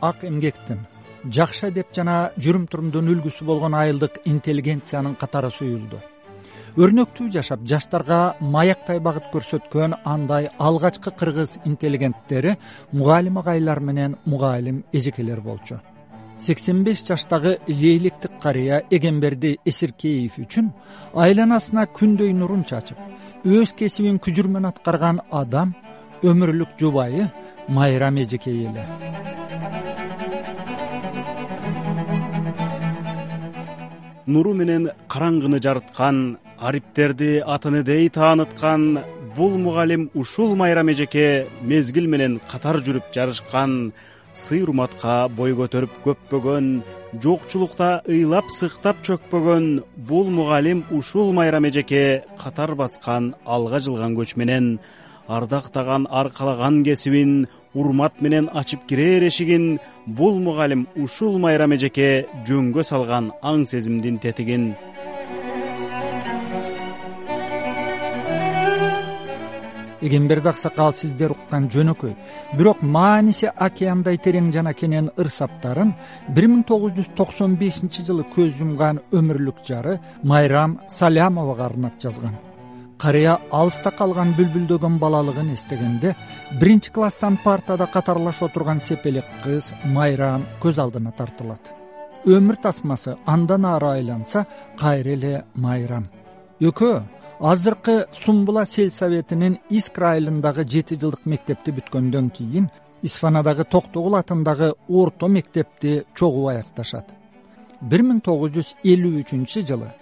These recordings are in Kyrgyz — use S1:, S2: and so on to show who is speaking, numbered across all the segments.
S1: ак эмгектин жакшы адеп жана жүрүм турумдун үлгүсү болгон айылдык интеллигенциянын катары суюлду. Өрнөктүү жашап жаштарга маяктай багыт көрсөткөн андай алгачкы кыргыз интеллигенттери мугалим агайлар менен мугалим эжекелер болчу. Сексен беш жаштагы лейлектик карыя эгемберди эсиркеев үчүн айланасына күндөй нурун чачып өз кесибин күжүрмөн аткарган адам өмүрлүк жубайы майрам эжекей эле
S2: нуру менен караңгыны жарыткан ариптерди атыныдей тааныткан бул мугалим ушул майрам эжеке мезгил менен катар жүрүп жарышкан сый урматка бой көтөрүп көппөгөн жокчулукта ыйлап сыктап чөкпөгөн бул мугалим ушул майрам эжеке катар баскан алга жылган көч менен ардактаган аркалаган кесибин урмат менен ачып кирээр эшигин бул мугалим ушул майрам эжеке жөнгө салган аң сезимдин тетигин.
S1: Эгемберди аксакал сиздер уккан жөнөкөй. Бирок мааниси океандай терең жана кенен ыр саптарын бир миң тогуз жүз токсон бешинчи жылы көз жумган өмүрлүк жары майрам салямовага арнап жазган карыя алыста калган бүлбүлдөгөн балалыгын эстегенде биринчи класстан партада катарлаш отурган сепелек кыз майрам көз алдына тартылат. Өмүр тасмасы андан ары айланса кайра эле майрам. Экөө азыркы сумбула сельсоветинин искра айылындагы жети жылдык мектепти бүткөндөн кийин исфанадагы токтогул атындагы орто мектепти чогуу аякташат. Бир миң тогуз жүз элүү үчүнчү жылы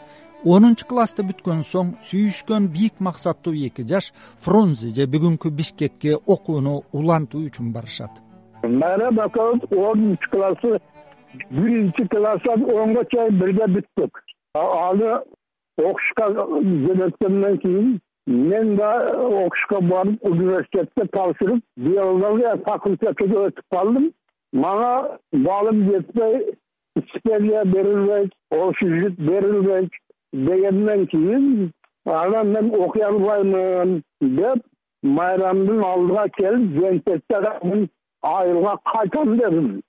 S1: онунчу классты бүткөн соң сүйүшкөн бийик максаттуу эки жаш фрунзе же бүгүнкү бишкекке окууну улантуу үчүн барышат.
S3: Майрам экөөбүз онунчу классты биринчи класстан онго чейин бирге бүттүк. Аны окушка жөнөткөндөн кийин мен да окушка барып университетте тапшырып биология факультетине өтүп калдым. Мага балым жетпей стипендия берилбейт общежит берилбейт дегенден кийин анан мен окуй албаймын деп майрамдын алдыга келип жентекте мен айылга кайтам дедим.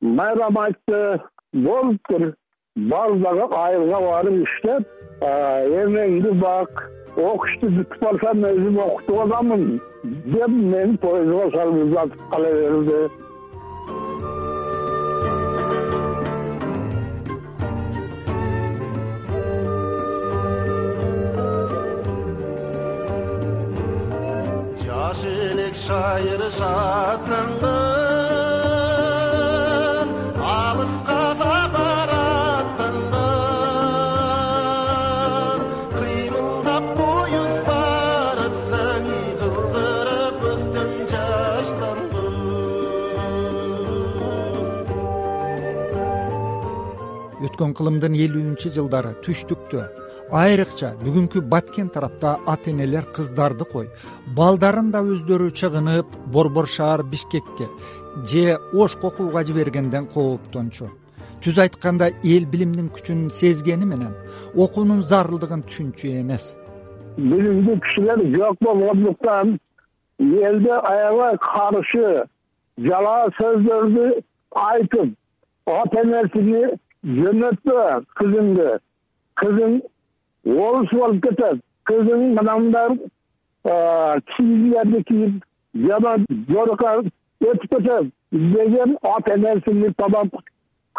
S3: Майрам айтты болуптур бар дагы айылга барып иштеп эмеңди бак окушту бүтүп алсам өзүм окутуп аламын деп мени поездго салып узатып кала берди шайыр шаттангын алыска сапар аттангын кыймылдап поезд баратсаң ыйкылдырып көздөн жаш тамгын
S1: өткөн кылымдын элүүнчү жылдары түштүктө айрыкча бүгүнкү баткен тарапта ата энелер кыздарды кой. Балдарын да өздөрү чыгынып борбор шаар бишкекке же ошко окууга жибергенден кооптончу түз айтканда эл билимдин күчүн сезгени менен окуунун зарылдыгын түшүнчү эмес.
S3: Билимдүү кишилер жок болгондуктан элди аябай каршы жалаа сөздөрдү айтып ата энесини жөнөтпө кызыңды. Кызың орус болуп кетет кызың мындай кийимдерди кийип жаман жорукка өтүп кетет деген ата энесини талап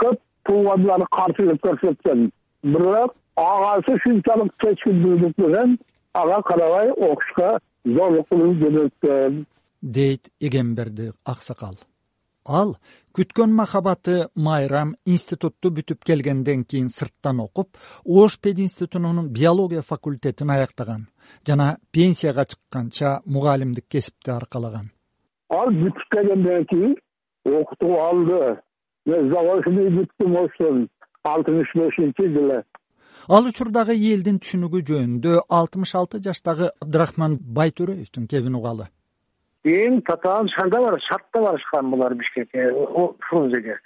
S3: көп туугандары каршылык көрсөткөн бирок агасы ушунчалык чечкиндүүлүк менен ага карабай окушка зорлук кылып жөнөткөн
S1: дейт эгемберди аксакал ал күткөн махабаты майрам институтту бүтүп келгенден кийин сырттан окуп ош пединститутунун биология факультетин аяктаган жана пенсияга чыкканча мугалимдик кесипти аркалаган.
S3: Ал бүтүп келгенден кийин окутуп алды. Мен заочный бүттүм оштон алтымыш бешинчи жылы.
S1: Ал учурдагы элдин түшүнүгү жөнүндө алтымыш алты жаштагы абдрахман байтөреевдин кебин угалы
S4: эң татаал шарда шартта барышкан булар бишкекке фрунзеге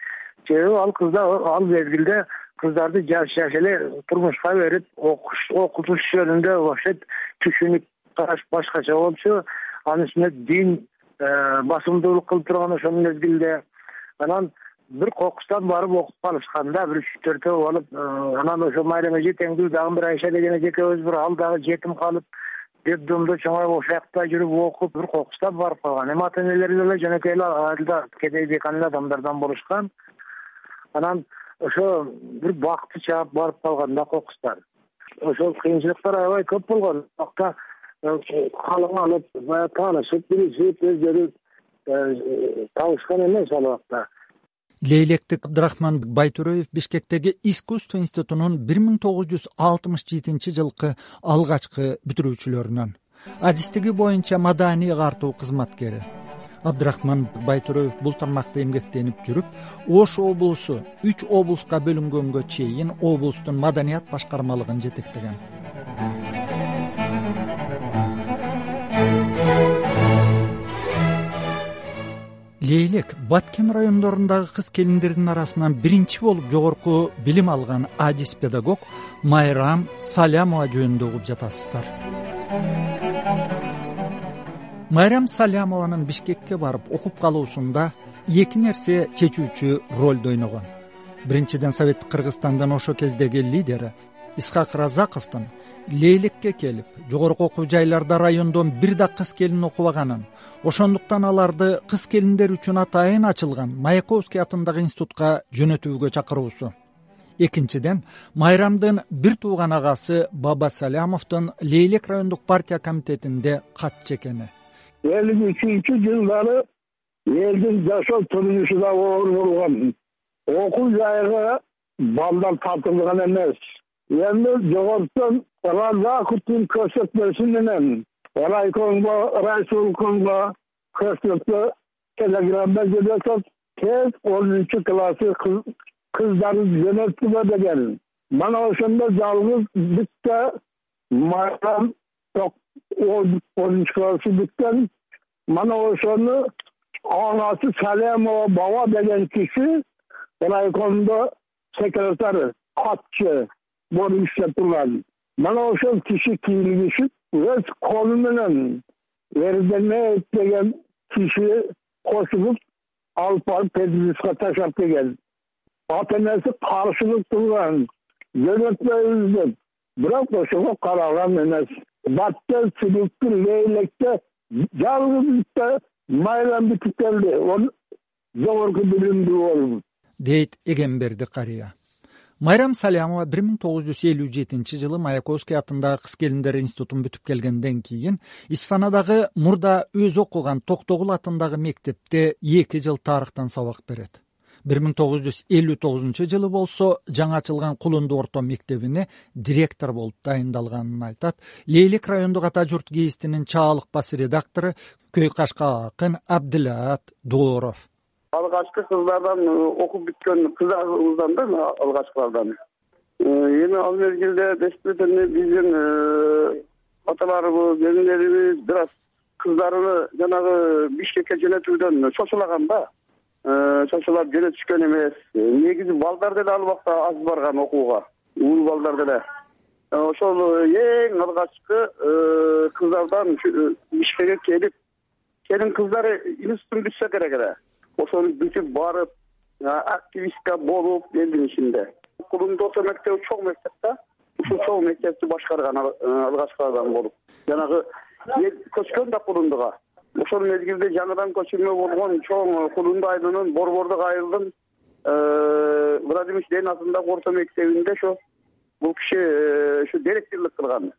S4: себеби ал кыздар ал мезгилде кыздарды жаш жаш эле турмушка берип окутуш жөнүндө вообще түшүнүк караш башкача болчу. Анын үстүнө дин э, басымдуулук кылып турган ошол мезгилде. Анан бир кокустан барып окуп калышкан да бир үч төртөө болуп э, анан ошо майрам эже теңдүү дагы бир айша деген эже экөөбүз бир ал дагы жетим калып детдомдо чоңоюп ошол жакта жүрүп окуп бир кокустан барып калган. Эми ата энелери деле жөнөкөй эле айылда кедей дыйкан эле адамдардан болушкан. Анан ошо бир бакты чаап барып калган да кокустан ошол кыйынчылыктар аябай көп болгон. Убакта э, калың алып баягы таанышып билишип өздөрү э, табышкан эмес ал убакта
S1: лейлектик абдрахман байтүрөев бишкектеги искусство институтунун бир миң тогуз жүз алтымыш жетинчи жылкы алгачкы бүтүрүүчүлөрүнөн. Адистиги боюнча маданий агартуу кызматкери. Абдрахман байтүрөев бул тармакта эмгектенип жүрүп ош облусу үч облуска бөлүнгөнгө чейин облустун маданият башкармалыгын жетектеген лейлек баткен райондорундагы кыз келиндердин арасынан биринчи болуп жогорку билим алган адис педагог майрам салямова жөнүндө угуп жатасыздар. Майрам салямованын бишкекке барып окуп калуусунда эки нерсе чечүүчү ролду ойногон. Биринчиден советтик кыргызстандын ошол кездеги лидери исхак разаковдун лейлекке келип жогорку окуу жайларда райондон бир да кыз келин окубаганын ошондуктан аларды кыз келиндер үчүн атайын ачылган маяковский атындагы институтка жөнөтүүгө чакыруусу. Экинчиден майрамдын бир тууган агасы баба салямовдун лейлек райондук партия комитетинде катчы экени
S3: элүү үчүнчү жылдары элдин жашоо турмушу да оор болгон окуу жайга балдар тартылган эмес эми жогорудон разаковдун көрсөтмөсү менен райкомго райсполкомго көрсөтмө телеграмма жөнөтүп тез онунчу классы кыздарды жөнөттүңөр деген мана ошондо жалгыз бүтө майрам онунчу классы бүткөн мана ошону анасы салямова баба деген киши райкомдо секретарь катчы болуп иштеп турган. Мана ошол киши кийлигишип өз колу менен эрденеев деген киши кошулуп алып барып пединститутка таштап келген. Ата энеси каршылык кылган жөнөтпөйбүз деп. Бирок ошого караган эмес. Баткен сыныптын лейлекте жалгыз бүтө майрам бүтүп келди жогорку билимдүү болуп.
S1: Дейт эгемберди карыя майрам салямова бир миң тогуз жүз элүү жетинчи жылы маяковский атындагы кыз келиндер институтун бүтүп келгенден кийин исфанадагы мурда өзү окуган токтогул атындагы мектепте эки жыл тарыхтан сабак берет. бир миң тогуз жүз элүү тогузунчу жылы болсо жаңы ачылган кулунду орто мектебине директор болуп дайындалганын айтат. Лейлек райондук ата журт гезитинин чаалык бас редактору көй кашка акын абдилаат дооров
S5: алгачкы кыздардан э, окуп бүткөн кыздарыбыздан да алгачкылардан. Э, эми ал мезгилде действительно биздин э, аталарыбыз энелерибиз бир аз кыздарын жанагы бишкекке жөнөтүүдөн чочулаган да. Чочулап жөнөтүшкөн эмес. Негизи балдар деле ал убакта аз барган окууга. Уул балдар деле. Ошол эң алгачкы кыздардан бишкекке келип келин кыздары институтун бүтсө керек эле ошону бүтүп барып активистка болуп элдин ичинде. Кулунду орто мектеби чоң мектеп да. Ушул чоң мектепти башкарган алгачкылардан болуп. Жанагы эл көчкөн да кулундуга ошол мезгилде жаңыдан көчүрмө болгон чоң кулунду айылынын борбордук айылдын владимир ленин атындагы орто мектебинде ошо бул киши ушу директорлук кылган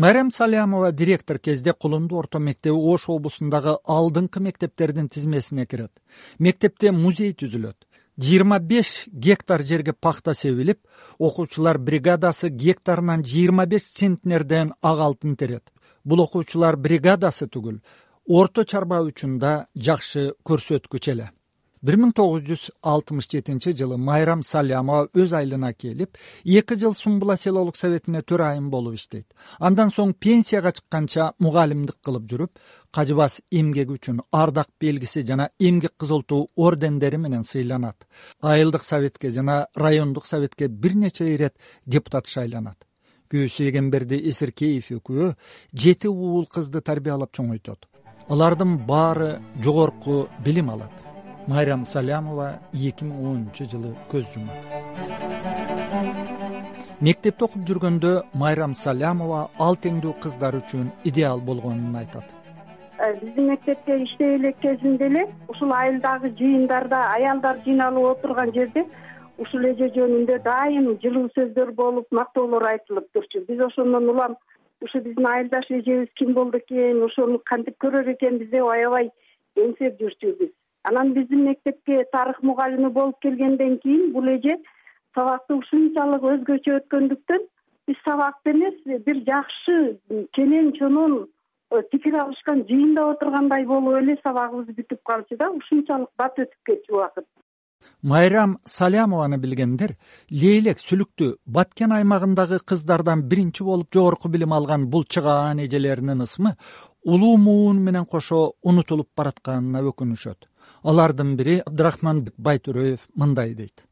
S1: майрам салямова директор кезде кулунду орто мектеби ош облусундагы алдыңкы мектептердин тизмесине кирет. Мектепте музей түзүлөт. Жыйырма беш гектар жерге пахта себилип окуучулар бригадасы гектарынан жыйырма беш центнерден ак алтын терет. Бул окуучулар бригадасы түгүл. Орто чарба үчүн да жакшы көрсөткүч эле бир миң тогуз жүз алтымыш жетинчи жылы майрам салямова өз айылына келип эки жыл сумбула селолук советине төрайым болуп иштейт. Андан соң пенсияга чыкканча мугалимдик кылып жүрүп кажыбас эмгеги үчүн ардак белгиси жана эмгек кызыл туу ордендери менен сыйланат. Айылдык советке жана райондук советке бир нече ирет депутат шайланат. Күйөөсү эгемберди эсиркеев экөө жети уул кызды тарбиялап чоңойтот. Алардын баары жогорку билим алат майрам салямова эки миң онунчу жылы көз жумат мектепте окуп жүргөндө майрам салямова ал теңдүү кыздар үчүн идеал болгонун айтат.
S6: Э, биздин мектепте иштей элек кезимде эле ушул айылдагы жыйындарда аялдар жыйналып отурган жерде ушул эже жөнүндө дайым жылуу сөздөр болуп мактоолор айтылып турчу. Биз ошондон улам ушу биздин айылдаш эжебиз ким болду экен ошону кантип көрөр экенбиз деп аябай эңсеп жүрчүбүз анан биздин мектепке тарых мугалими болуп келгенден кийин бул эже сабакты ушунчалык өзгөчө өткөндүктөн биз сабакты эмес бир жакшы кенен чонон э, пикир алышкан жыйында отургандай болуп эле сабагыбыз бүтүп калчу да ушунчалык бат өтүп кетчү убакыт.
S1: Майрам салямованы билгендер лейлек сүлүктүү баткен аймагындагы кыздардан биринчи болуп жогорку билим алган бул чыгаан эжелеринин ысмы улуу муун менен кошо унутулуп баратканына өкүнүшөт алардын бири абдырахман байтүрөев мындай дейт.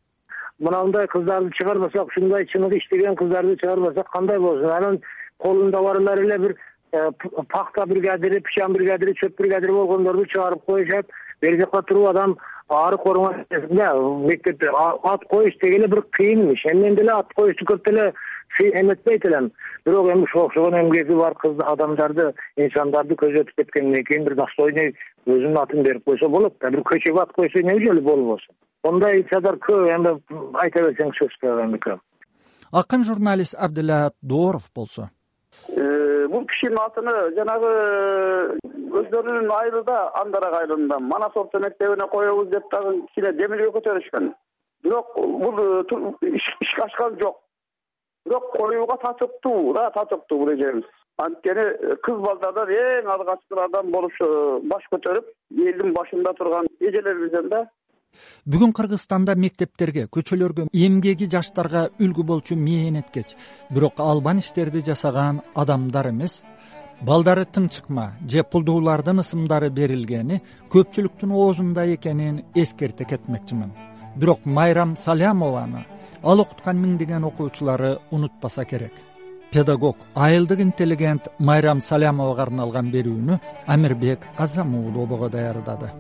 S4: Мынандай кыздарды чыгарбасак ушундай чыныгы иштеген кыздарды чыгарбасак кандай болсун анан колунда бар эле бир э, пахта бригадири пычан бригадири чөп бригадири болгондорду чыгарып коюшат. Бери жака туруп адам ары мектепте ат коюш деги эле бир кыйын иш эми деле ат коюшту көп деле эметпейт элем бирок эми ушул окшогон эмгеги бар кыз адамдарды инсандарды көзөтүп кеткенден кийин бир достойный өзүнүн атын берип койсо болот да. Бир көчөгө ат койсо эмне жолу болбосун мындай ичадар көп. Эми айта берсең сөз көп эми көп.
S1: Акын журналист абдилат дооров болсо.
S5: Э, бул кишинин атыны жанагы өздөрүнүн айылында андарак айылында манас орто мектебине коебуз деп дагы кичине демилге көтөрүшкөн. Бирок бул э, ишке ашкан жок бирок коюуга татыктуу да татыктуу бул эжебиз анткени э, кыз балдардан эң алгачкылардан болуп баш көтөрүп элдин башында турган эжелерибизден да.
S1: Бүгүн кыргызстанда мектептерге көчөлөргө эмгеги жаштарга үлгү болчу мээнеткеч бирок албан иштерди жасаган адамдар эмес. Балдары тыңчыкма же пулдуулардын ысымдары берилгени көпчүлүктүн оозунда экенин эскерте кетмекчимин бирок майрам салямованы ал окуткан миңдеген окуучулары унутпаса керек. Педагог айылдык интеллигент майрам салямовага арналган берүүнү амирбек азам уулу обого даярдады